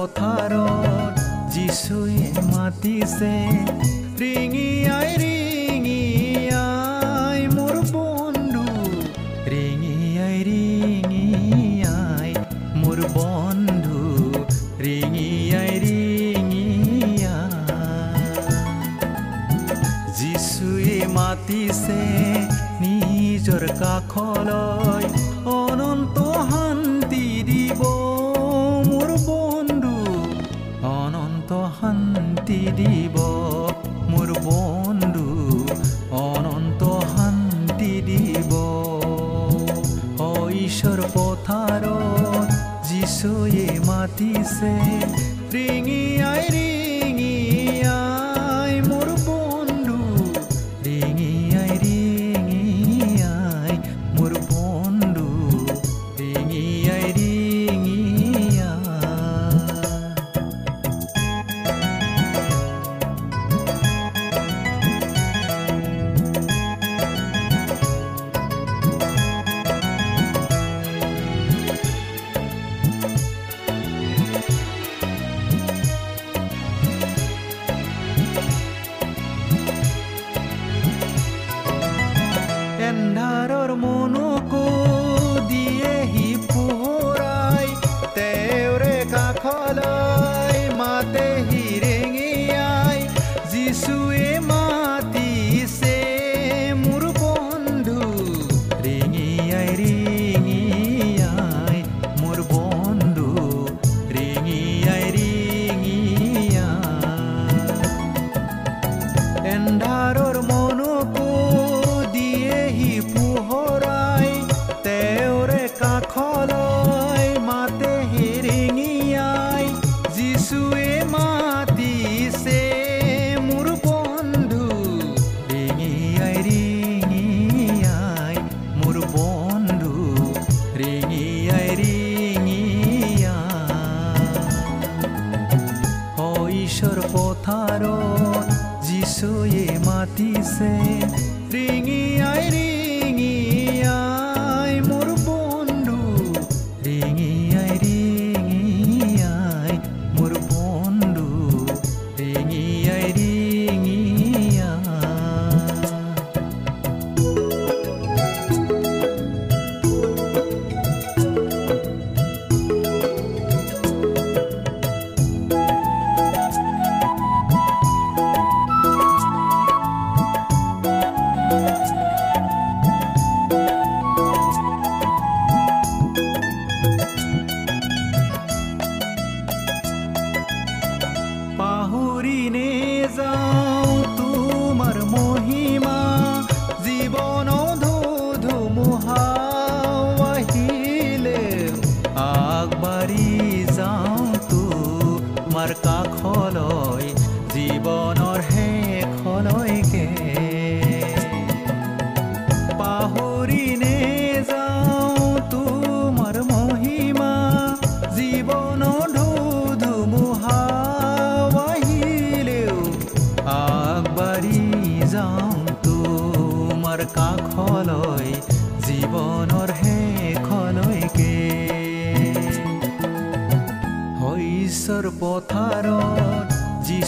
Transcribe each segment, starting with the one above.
পথাৰত যিচুৱে মাতিছে ৰিঙি আই ৰিঙি আই মোৰ বন্ধু ৰিঙি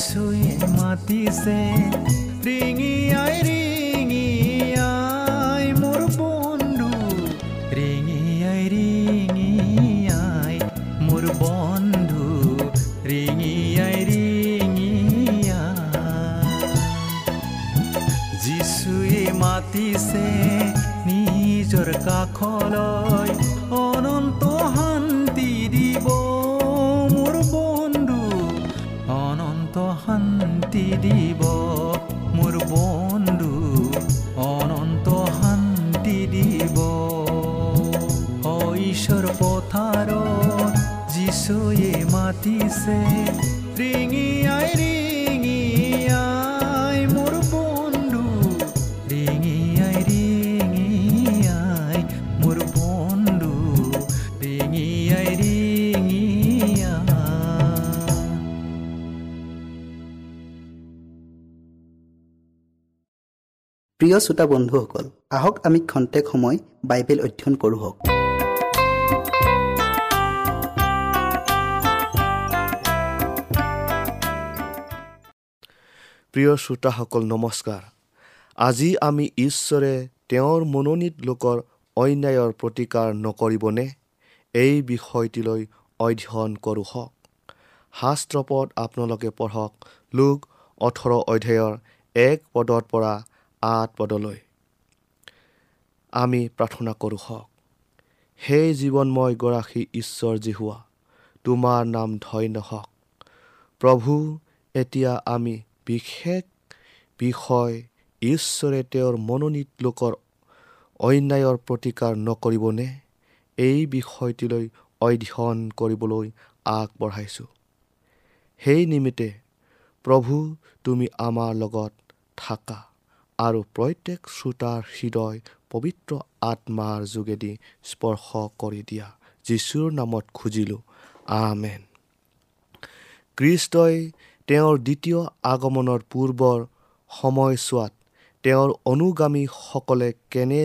छुए माटी से रिंगी आई যিচুৱে মাতিছে ৰিঙিয়াই ৰিঙিয়াই মোৰ বন্ধু ৰিঙিয়াই ৰিঙিয়াই মোৰ বন্ধু ৰিঙিয়াই ৰিঙিয়াই প্ৰিয় শ্ৰোতা বন্ধুসকল আহক আমি খন্তেক সময় বাইবেল অধ্যয়ন কৰোঁ প্ৰিয় শ্ৰোতাসকল নমস্কাৰ। আজি আমি ঈশ্বৰে তেওঁৰ মনোনীত লোকৰ অন্যায়ৰ প্ৰতিকাৰ নকৰিবনে? এই বিষয়টিলৈ অধ্যয়ন কৰোঁ হওক। শাস্ত্ৰপদ আপোনালোকে পঢ়ক লোক ওঠৰ অধ্যায়ৰ এক পদৰ পৰা আঠ পদলৈ। আমি প্ৰাৰ্থনা কৰোঁ হওক। সেই জীৱনময় গৰাকী ঈশ্বৰ জিহুৱা তোমাৰ নাম ধন্য হওক। প্ৰভু এতিয়া আমি বিশেষ বিষয় ঈশ্বৰে তেওঁৰ মনোনীত লোকৰ অন্যায়ৰ প্ৰতিকাৰ নকৰিবনে? এই বিষয়টিলৈ অধ্যয়ন কৰিবলৈ আগবঢ়াইছোঁ। সেই নিমিত্তে প্ৰভু তুমি আমাৰ লগত থাকা আৰু প্ৰত্যেক শ্ৰোতাৰ হৃদয় পবিত্ৰ আত্মাৰ যোগেদি স্পৰ্শ কৰি দিয়া। যীশুৰ নামত খুজিলোঁ আমেন। খ্ৰীষ্টই তেওঁৰ দ্বিতীয় আগমনৰ পূৰ্বৰ সময়ছোৱাত তেওঁৰ অনুগামীসকলে কেনে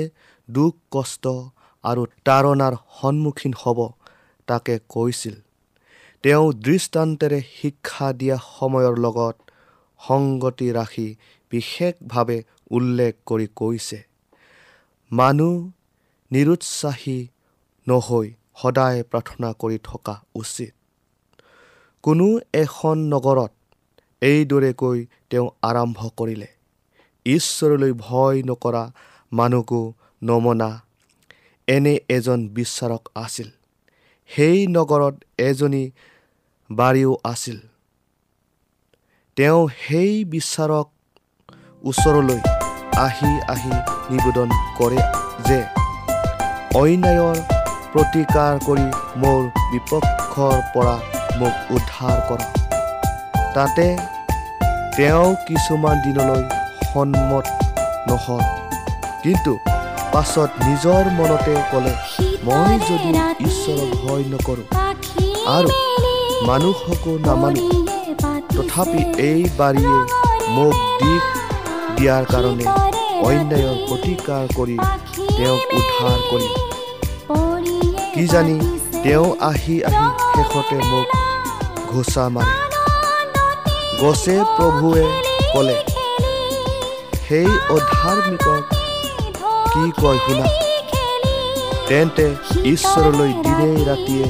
দুখ কষ্ট আৰু তাৰণাৰ সন্মুখীন হ'ব তাকে কৈছিল। তেওঁ দৃষ্টান্তেৰে শিক্ষা দিয়া সময়ৰ লগত সংগতি ৰাখি বিশেষভাৱে উল্লেখ কৰি কৈছে মানুহ নিৰুৎসাহী নহৈ সদায় প্ৰাৰ্থনা কৰি থকা উচিত। কোনো এখন নগৰত এইদৰেকৈ তেওঁ আৰম্ভ কৰিলে। ঈশ্বৰলৈ ভয় নকৰা মানুহকো নমনা এনে এজন বিচাৰক আছিল। সেই নগৰত এজনী বাৰীও আছিল। তেওঁ সেই বিচাৰক ওচৰলৈ আহি আহি নিবেদন কৰে যে অন্যায়ৰ প্ৰতিকাৰ কৰি মোৰ বিপক্ষৰ পৰা মোক উদ্ধাৰ কৰা। তাতে তেওঁ কিছুমান দিনলৈ সন্মত নহ'ল। কিন্তু পাছত নিজৰ মনতে ক'লে মই যদি ঈশ্বৰক ভয় নকৰোঁ আৰু মানুহকো নামানো তথাপি এই বাৰীয়ে মোক দিশ দিয়াৰ কাৰণে অন্যায়ৰ প্ৰতিকাৰ কৰি তেওঁক উদ্ধাৰ কৰিম কিজানি তেওঁ আহি আহি শেষতে মোক ঘোচা মাৰে গছে প্ৰভুৱে ক'লে সেই অধাৰ্মিকক কি কয় শুনা? তেন্তে ঈশ্বৰলৈ দিনে ৰাতিয়ে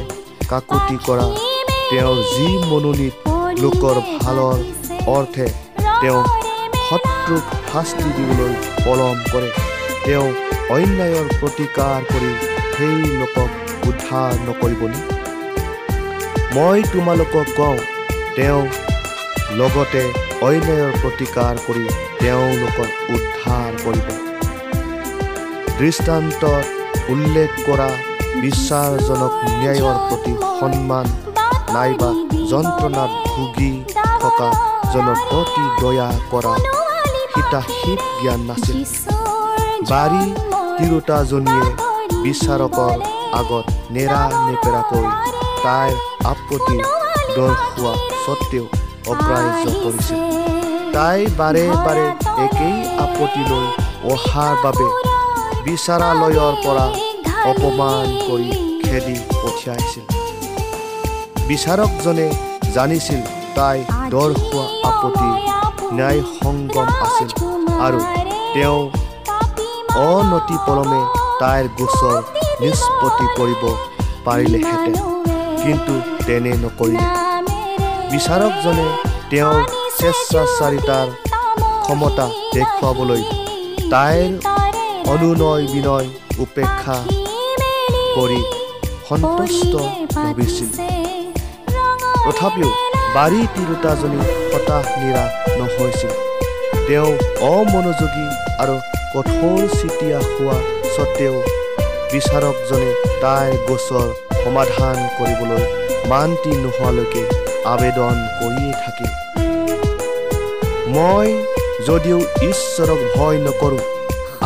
কাকুতি কৰা তেওঁৰ যি মনোনীত লোকৰ ভালৰ অৰ্থে তেওঁ শত্ৰুক শাস্তি দিবলৈ পলম কৰে। তেওঁ অন্যায়ৰ প্ৰতিকাৰ কৰি সেই লোকক উদ্ধাৰ নকৰিবনে। মই তোমালোকক কওঁ তেওঁ লগতে অন্যায়ৰ প্ৰতিকাৰ কৰি তেওঁলোকৰ উদ্ধাৰ কৰিব। দৃষ্টান্তত উল্লেখ কৰা বিশ্বাসজনক ন্যায়ৰ প্ৰতি সন্মান নাইবা যন্ত্ৰণাত ভুগি থকা জনৰ প্ৰতি দয়া কৰা হিতাহিত জ্ঞান নাছিল। বাৰী তিৰোতাজনীয়ে বিচাৰকৰ আগত নেৰা নেপেৰাকৈ তাইৰ আপত্তি দৰ্শোৱা স্বত্তেও অগ্ৰাহ্য কৰিছিল তাই বাৰে বাৰে একেই আপত্তি লৈ অহাৰ বাবে বিচাৰালয়ৰ পৰা অপমান কৰি খেদি পঠিয়াইছিল। বিচাৰকজনে জানিছিল তাই দৰ্শোৱা আপত্তি ন্যায় সংগম আছিল আৰু তেওঁ অনতি পলমে তাইৰ গোচৰ নিষ্পত্তি কৰিব পাৰিলেহেঁতেন। কিন্তু তেনে নকৰিলে। বিচাৰকজনে তেওঁৰ স্বেচ্ছাচাৰিতাৰ ক্ষমতা দেখুৱাবলৈ তাইৰ অনুনয় বিনয় উপেক্ষা কৰি সন্তুষ্ট ভাবিছিল তথাপিও বাৰী তিৰোতাজনী হতাশ নিৰাশ নহৈছিল। তেওঁ অমনোযোগী আৰু কঠোৰ চিতিয়া হোৱা স্বত্তেও বিচাৰকজনে তাইৰ গোচৰ সমাধান কৰিবলৈ মান্তি নোহোৱালৈকে আবেদন কৰিয়েই থাকিল মই যদিও ঈশ্বৰক ভয় নকৰোঁ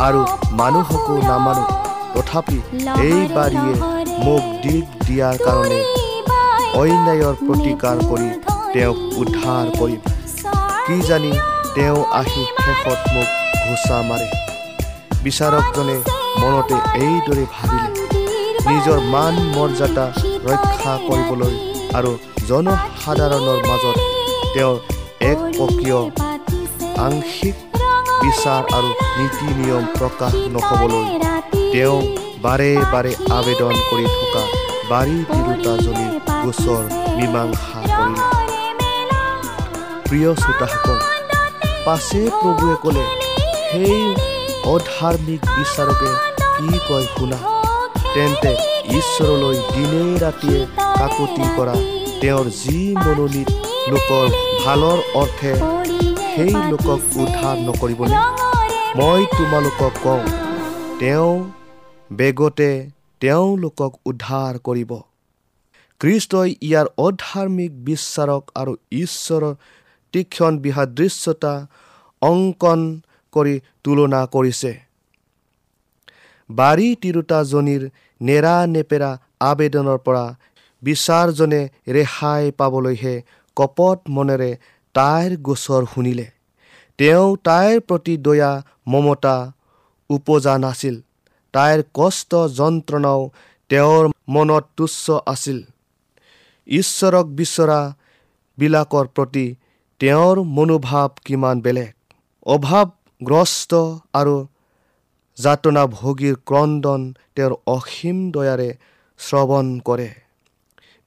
আৰু মানুহকো নামানো তথাপি এই বাৰীয়ে মোক দিগ দিয়াৰ কাৰণে অন্যায়ৰ প্ৰতিকাৰ কৰি তেওঁক উদ্ধাৰ কৰিম। কি জানি তেওঁ আহি শেষত মোক ঘোচা মাৰে। বিচাৰকজনে মনতে এইদৰে ভাবিলে নিজৰ মান মৰ্যাদা ৰক্ষা কৰিবলৈ আৰু জনসাধাৰণৰ মাজত তেওঁৰ এক পকীয় আংশিক বিচাৰ আৰু নীতি নিয়ম প্ৰকাশ নহ'বলৈ তেওঁ বাৰে বাৰে আবেদন কৰি থকা বাৰী তিৰোতাজনীৰ গোচৰ মীমাংসা কৰিলে। প্ৰিয় শ্ৰোতাসকল পাছে প্ৰভুৱে ক'লে সেই অধাৰ্মিক বিচাৰকে কি কয় শুনা? তেন্তে ঈশ্বৰলৈ দিনে ৰাতিয়ে কাকতি কৰা তেওঁৰ যি মনোনীত লোকৰ ভালৰ অৰ্থে সেই লোকক উদ্ধাৰ নকৰিবনে মই তোমালোকক কওঁ তেওঁ বেগতে তেওঁলোকক উদ্ধাৰ কৰিব। খ্ৰীষ্টই ইয়াৰ অধাৰ্মিক বিচাৰক আৰু ঈশ্বৰৰ তীক্ষণ বিসাদৃশ্যতা অংকন কৰি তুলনা কৰিছে। বাৰী তিৰোতাজনীৰ নেৰা নেপেৰা আবেদনৰ পৰা বিচাৰজনে ৰেহাই পাবলৈহে কপট মনেৰে তাইৰ গোচৰ শুনিলে। তেওঁ তাইৰ প্ৰতি দয়া মমতা উপজা নাছিল। তাইৰ কষ্ট যন্ত্ৰণাও তেওঁৰ মনত তুচ্ছ আছিল। ঈশ্বৰক বিচৰা বিলাকৰ প্ৰতি তেওঁৰ মনোভাৱ কিমান বেলেগ। অভাৱগ্ৰস্ত আৰু যাতনাভোগীৰ ক্ৰদন তেওঁৰ অসীম দয়াৰে শ্ৰৱণ কৰে।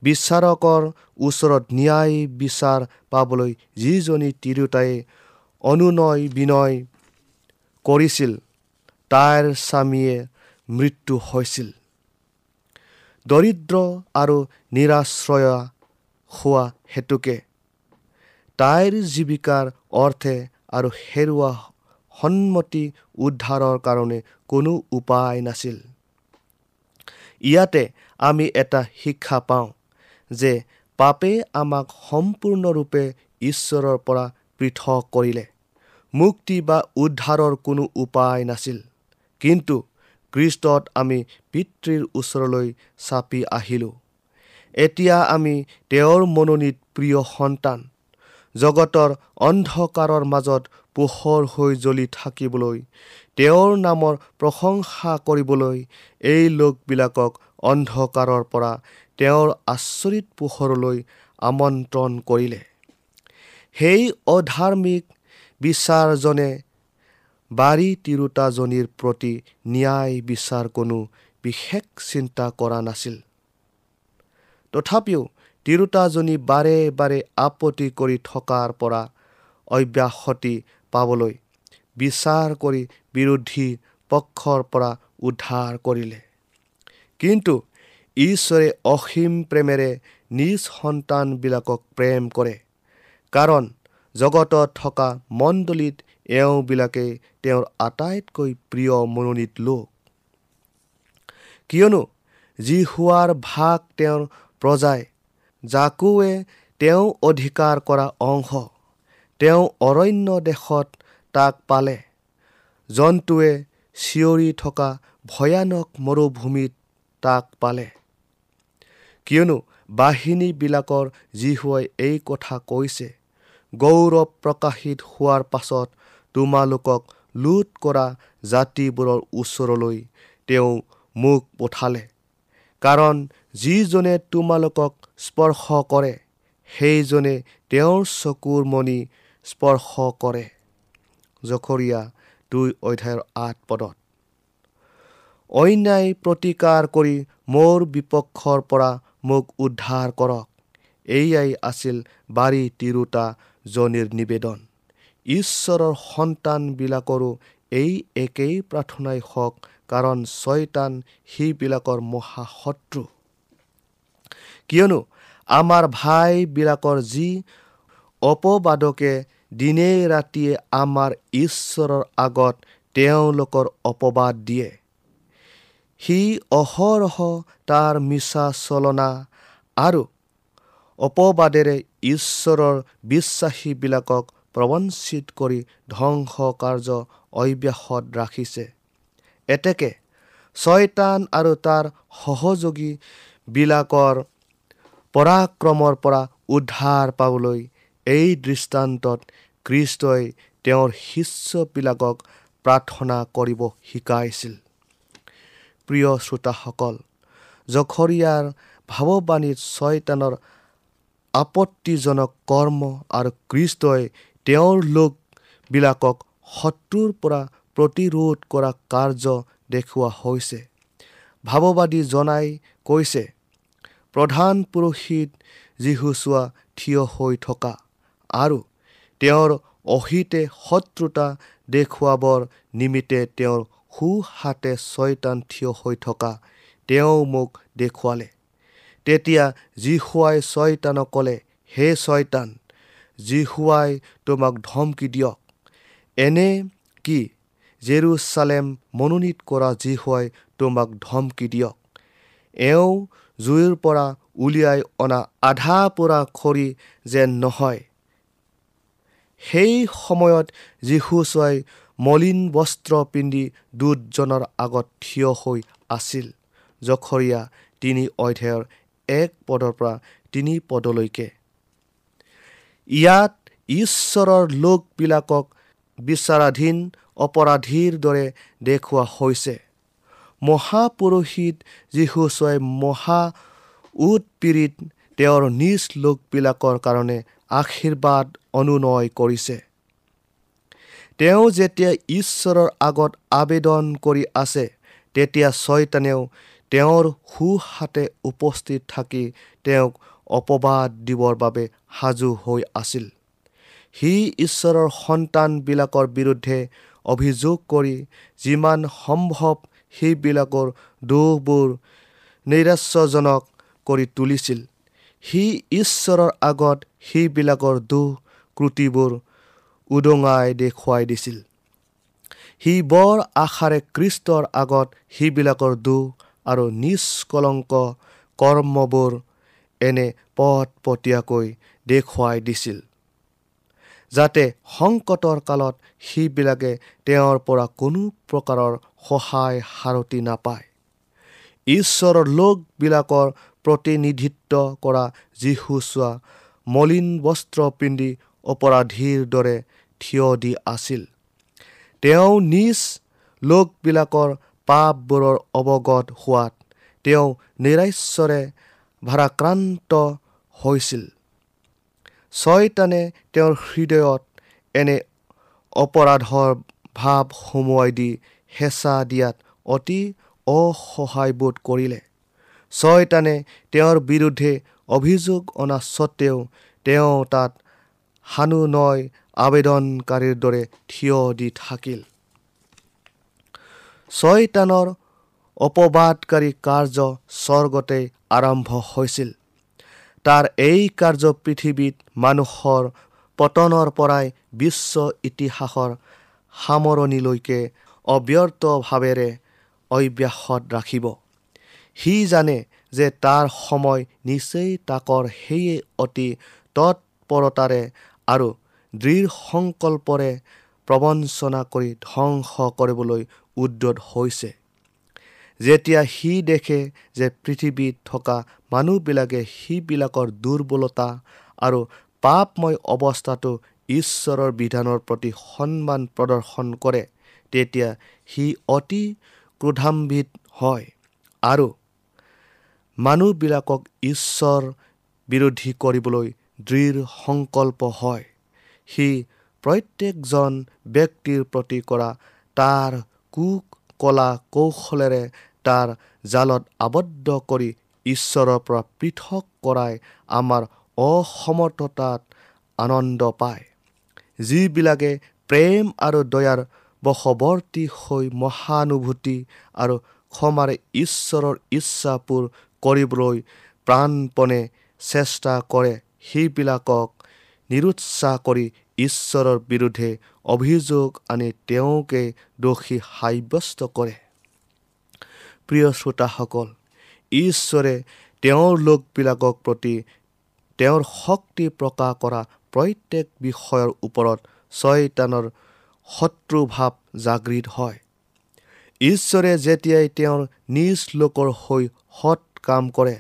বিচাৰকৰ ওচৰত ন্যায় বিচাৰ পাবলৈ যিজনী তিৰোতাই অনুনয় বিনয় কৰিছিল তাইৰ স্বামীয়ে মৃত্যু হৈছিল। দৰিদ্ৰ আৰু নিৰাশ্ৰয়া হোৱা হেতুকে তাইৰ জীৱিকাৰ অৰ্থে আৰু হেৰুৱা সন্মতি উদ্ধাৰৰ কাৰণে কোনো উপায় নাছিল। ইয়াতে আমি এটা শিক্ষা পাওঁ যে পাপে আমাক সম্পূৰ্ণৰূপে ঈশ্বৰৰ পৰা পৃথক কৰিলে। মুক্তি বা উদ্ধাৰৰ কোনো উপায় নাছিল। কিন্তু খ্ৰীষ্টত আমি পিতৃৰ ওচৰলৈ চাপি আহিলোঁ। এতিয়া আমি তেওঁৰ মনোনীত প্ৰিয় সন্তান। জগতৰ অন্ধকাৰৰ মাজত পোহৰ হৈ জ্বলি থাকিবলৈ তেওঁৰ নামৰ প্ৰশংসা কৰিবলৈ এই লোকবিলাকক অন্ধকাৰৰ পৰা তেওঁৰ আচৰিত পোহৰলৈ আমন্ত্ৰণ কৰিলে। সেই অধাৰ্মিক বিচাৰজনে বাৰী তিৰোতাজনীৰ প্ৰতি ন্যায় বিচাৰ কোনো বিশেষ চিন্তা কৰা নাছিল। তথাপিও তিৰোতাজনী বাৰে বাৰে আপত্তি কৰি থকাৰ পৰা অব্যাহতি পাবলৈ বিচাৰ কৰি বিৰোধী পক্ষৰ পৰা উদ্ধাৰ কৰিলে। কিন্তু ঈশ্বৰে অসীম প্ৰেমেৰে নিজ সন্তানবিলাকক প্ৰেম কৰে। কাৰণ জগতত থকা মণ্ডলীত এওঁবিলাকে তেওঁৰ আটাইতকৈ প্ৰিয় মনোনীত লোক। কিয়নো যি হোৱাৰ ভাগ তেওঁৰ প্ৰজাই জাকুৱে তেওঁ অধিকাৰ কৰা অংশ তেওঁ অৰণ্য দেশত তাক পালে। জন্তুৱে চিঞৰি থকা ভয়ানক মৰুভূমিত তাক পালে। কিয়নো বাহিনীবিলাকৰ যীশুৱাই এই কথা কৈছে গৌৰৱ প্ৰকাশিত হোৱাৰ পাছত তোমালোকক লুট কৰা জাতিবোৰৰ ওচৰলৈ তেওঁ মোক পঠালে। কাৰণ যিজনে তোমালোকক স্পৰ্শ কৰে সেইজনে তেওঁৰ চকুৰ মণি স্পৰ্শ কৰে। জখৰীয়া দুই অধ্যায়ৰ আঠ পদত অন্যায় প্ৰতিকাৰ কৰি মোৰ বিপক্ষৰ পৰা মোক উদ্ধাৰ কৰক। এয়াই আছিল বাৰী তিৰোতা জনীৰ নিবেদন। ঈশ্বৰৰ সন্তানবিলাকৰো এই একেই প্ৰাৰ্থনাই হওক কাৰণ ছয়তান সেইবিলাকৰ মহাশত্ৰু। কিয়নো আমাৰ ভাইবিলাকৰ যি অপবাদকে দিনে ৰাতিয়ে আমাৰ ঈশ্বৰৰ আগত তেওঁলোকৰ অপবাদ দিয়ে। সি অহৰহ তাৰ মিছা চলনা আৰু অপবাদেৰে ঈশ্বৰৰ বিশ্বাসীবিলাকক প্ৰবঞ্চিত কৰি ধ্বংস কাৰ্য অব্যাহত ৰাখিছে। এতেকে ছয়তান আৰু তাৰ সহযোগীবিলাকৰ পৰাক্ৰমৰ পৰা উদ্ধাৰ পাবলৈ এই দৃষ্টান্তত কৃষ্টই তেওঁৰ শিষ্যবিলাকক প্ৰাৰ্থনা কৰিব শিকাইছিল। প্ৰিয় শ্ৰোতাসকল জখৰীয়াৰ ভাৱবাণীত ছয়তানৰ আপত্তিজনক কৰ্ম আৰু কৃষ্টই তেওঁৰ লোকবিলাকক শত্ৰুৰ পৰা প্ৰতিৰোধ কৰা কাৰ্য দেখুওৱা হৈছে। ভাৱবাদী জনাই কৈছে প্ৰধান পুৰোহিত যীশুচোৱা থিয় হৈ থকা আৰু তেওঁৰ অহিতে শত্ৰুতা দেখুৱাবৰ নিমিত্তে তেওঁৰ সোঁহাতে ছয়তান থিয় হৈ থকা তেওঁ মোক দেখুৱালে। তেতিয়া যীশুৱাই ছয়তানক ক'লে হে ছয়তান যীশুৱাই তোমাক ধমকি দিয়ক। এনে কি জেৰুচালেম মনোনীত কৰা যীশুৱাই তোমাক ধমকি দিয়ক? এওঁ জুইৰ পৰা উলিয়াই অনা আধা পোৰা খৰি যেন নহয়। সেই সময়ত যীশুচুৱাই মলিন বস্ত্ৰ পিন্ধি দুজনৰ আগত থিয় হৈ আছিল জখৰীয়া তিনি অধ্যায়ৰ এক পদৰ পৰা তিনি পদলৈকে। ইয়াত ঈশ্বৰৰ লোকবিলাকক বিচাৰাধীন অপৰাধীৰ দৰে দেখুওৱা হৈছে। মহাপুৰোহিত যীশুচুৱাই মহা উৎপীড়িত তেওঁৰ নিজ লোকবিলাকৰ কাৰণে আশীৰ্বাদ অনুনয় কৰিছে। তেওঁ যেতিয়া ঈশ্বৰৰ আগত আবেদন কৰি আছে তেতিয়া ছয়তানেও তেওঁৰ সোঁহাতে উপস্থিত থাকি তেওঁক অপবাদ দিবৰ বাবে সাজু হৈ আছিল। সি ঈশ্বৰৰ সন্তানবিলাকৰ বিৰুদ্ধে অভিযোগ কৰি যিমান সম্ভৱ সেইবিলাকৰ দোষবোৰ নৈৰাশ্যজনক কৰি তুলিছিল। সি ঈশ্বৰৰ আগত সেইবিলাকৰ দোষ ক্ৰুটিবোৰ উদঙাই দেখুৱাই দিছিল। সি বৰ আশাৰে কৃষ্টৰ আগত সেইবিলাকৰ দোষ আৰু নিষ্কলংক কৰ্মবোৰ এনে পটপটীয়াকৈ দেখুৱাই দিছিল যাতে সংকটৰ কালত সেইবিলাকে তেওঁৰ পৰা কোনো প্ৰকাৰৰ সহায় সাৰতি নাপায়। ঈশ্বৰৰ লোকবিলাকৰ প্ৰতিনিধিত্ব কৰা যীশু চোৱা মলিন বস্ত্ৰ পিন্ধি অপৰাধীৰ দৰে থিয় দি আছিল। তেওঁ নিজ লোকবিলাকৰ পাপবোৰৰ অৱগত হোৱাত তেওঁ নিৰাশ্বৰে ভাৰাক্ৰান্ত হৈছিল। ছয়তানে তেওঁৰ হৃদয়ত এনে অপৰাধৰ ভাৱ সুমুৱাই দি হেঁচা দিয়াত অতি অসহায়বোধ কৰিলে। ছয়তানে তেওঁৰ বিৰুদ্ধে অভিযোগ অনা স্বত্তেও তেওঁ তাত সানুনয় আবেদনকাৰীৰ দৰে থিয় দি থাকিল। ছয়তানৰ অপবাদকাৰী কাৰ্য স্বৰ্গতে আৰম্ভ হৈছিল। তাৰ এই কাৰ্য পৃথিৱীত মানুহৰ পতনৰ পৰাই বিশ্ব ইতিহাসৰ সামৰণিলৈকে অব্যৰ্থভাৱেৰে অব্যাহত ৰাখিব। সি জানে যে তাৰ সময় নিচেই তাকৰ সেয়ে অতি তৎপৰতাৰে আৰু দৃঢ় সংকল্পৰে প্ৰবঞ্চনা কৰি ধ্বংস কৰিবলৈ উদ্যত হৈছে। যেতিয়া সি দেখে যে পৃথিৱীত থকা মানুহবিলাকে সিবিলাকৰ দুৰ্বলতা আৰু পাপময় অৱস্থাটো ঈশ্বৰৰ বিধানৰ প্ৰতি সন্মান প্ৰদৰ্শন কৰে তেতিয়া সি অতি ক্ৰোধাম্বিত হয় আৰু মানুহবিলাকক ঈশ্বৰ বিৰোধী কৰিবলৈ দৃঢ় সংকল্প হয়। সি প্ৰত্যেকজন ব্যক্তিৰ প্ৰতি কৰা তাৰ কুক কলা কৌশলেৰে তাৰ জালত আবদ্ধ কৰি ঈশ্বৰৰ পৰা পৃথক কৰাই আমাৰ অসমৰ্থতাত আনন্দ পায়। যিবিলাকে প্ৰেম আৰু দয়াৰ বশৱৰ্তী হৈ মহানুভূতি আৰু ক্ষমাৰে ঈশ্বৰৰ ইচ্ছাবোৰ কৰিবলৈ প্ৰাণপণে চেষ্টা কৰে সেইবিলাকক নিৰুৎসাহ কৰি ঈশ্বৰৰ বিৰুদ্ধে অভিযোগ আনি তেওঁকে দোষী সাব্যস্ত কৰে। প্ৰিয় শ্ৰোতাসকল ঈশ্বৰে তেওঁৰ লোকবিলাকক প্ৰতি তেওঁৰ শক্তি প্ৰকাশ কৰা প্ৰত্যেক বিষয়ৰ ওপৰত ছয়তানৰ শত্ৰুভাৱ জাগৃত হয়। ঈশ্বৰে যেতিয়াই তেওঁৰ নিজ লোকৰ হৈ সৎ কাম কৰে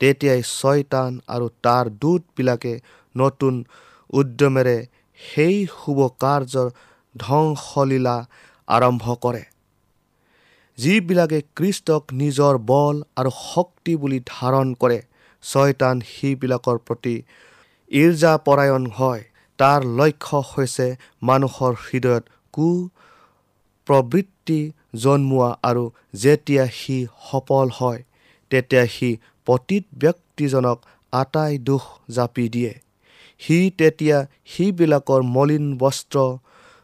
তেতিয়াই ছয়তান আৰু তাৰ দূতবিলাকে নতুন উদ্যমেৰে সেই শুভ কাৰ্যৰ ধ্বংসলীলা আৰম্ভ কৰে। যিবিলাকে খ্ৰীষ্টক নিজৰ বল আৰু শক্তি বুলি ধাৰণ কৰে ছয়তান সেইবিলাকৰ প্ৰতি ঈৰ্জাপৰায়ণ হয়। তাৰ লক্ষ্য হৈছে মানুহৰ হৃদয়ত কু প্ৰবৃত্তি জন্মোৱা আৰু যেতিয়া সি সফল হয় তেতিয়া সি পতীত ব্যক্তিজনক আটাই দুখ জাপি দিয়ে। সি তেতিয়া সেইবিলাকৰ মলিন বস্ত্ৰ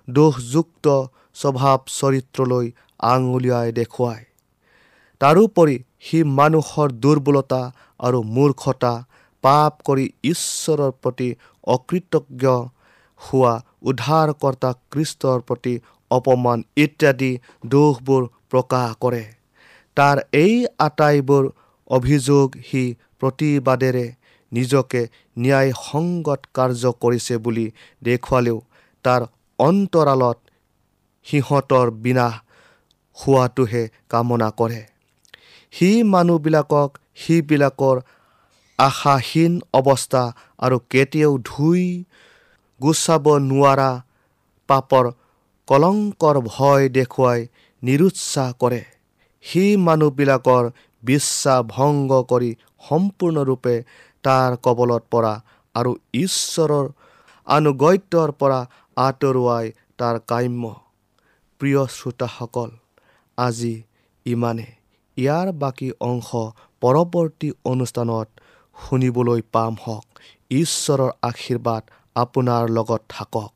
দোষযুক্ত স্বভাৱ চৰিত্ৰলৈ আঙুলিয়াই দেখুৱায়। তাৰোপৰি সি মানুহৰ দুৰ্বলতা আৰু মূৰ্খতা পাপ কৰি ঈশ্বৰৰ প্ৰতি অকৃতজ্ঞ হোৱা উদ্ধাৰকৰ্তা কৃষ্টৰ প্ৰতি অপমান ইত্যাদি দোষবোৰ প্ৰকাশ কৰে। তাৰ এই আটাইবোৰ অভিযোগ সি প্ৰতিবাদেৰে নিজকে ন্যায়সংগত কাৰ্য কৰিছে বুলি দেখুৱালেও তাৰ অন্তৰালত সিহঁতৰ বিনাশ হোৱাটোহে কামনা কৰে। সি মানুহবিলাকক সিবিলাকৰ আশাহীন অৱস্থা আৰু কেতিয়াও ধুই গুচাব নোৱাৰা পাপৰ কলংকৰ ভয় দেখুৱাই নিৰুৎসাহ কৰে। সি মানুহবিলাকৰ বিশ্বাস ভংগ কৰি সম্পূৰ্ণৰূপে তাৰ কবলত পৰা আৰু ঈশ্বৰৰ আনুগত্যৰ পৰা আঁতৰোৱাই তাৰ কাম্য। প্ৰিয় শ্ৰোতাসকল আজি ইমানে ইয়াৰ বাকী অংশ পৰৱৰ্তী অনুষ্ঠানত শুনিবলৈ পাম হওক। ঈশ্বৰৰ আশীৰ্বাদ আপোনাৰ লগত থাকক।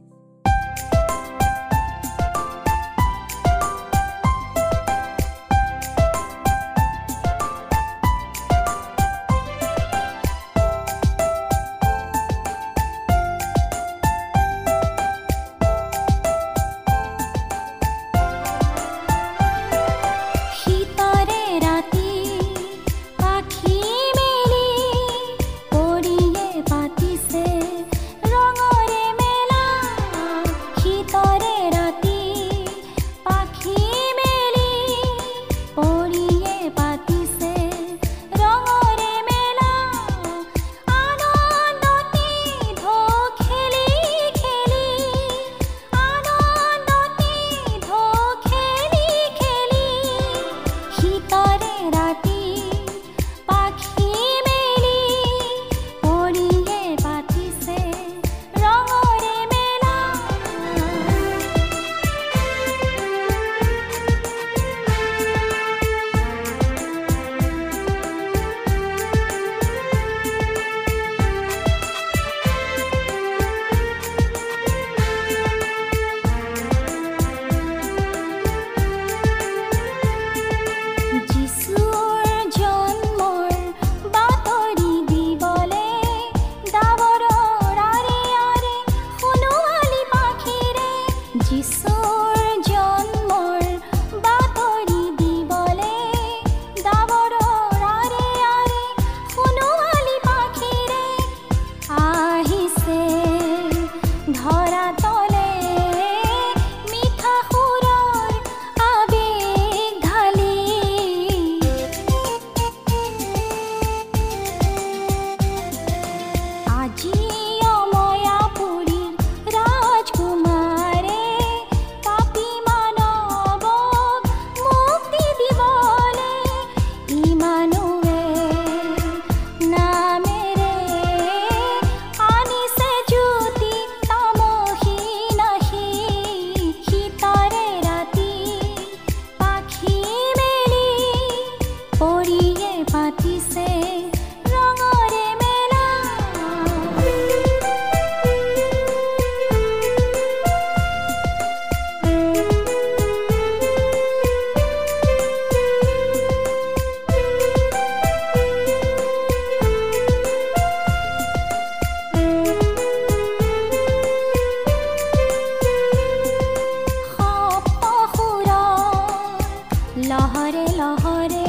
লহৰে লহৰে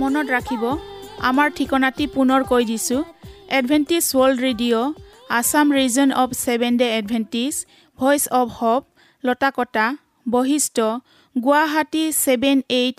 মনত ৰাখিব আমাৰ ঠিকনাটি পুনৰ কৈ দিছোঁ। Adventist World Radio' Assam region of Seventh Day Adventist voice of hope Latakata Basistha Guwahati seven eight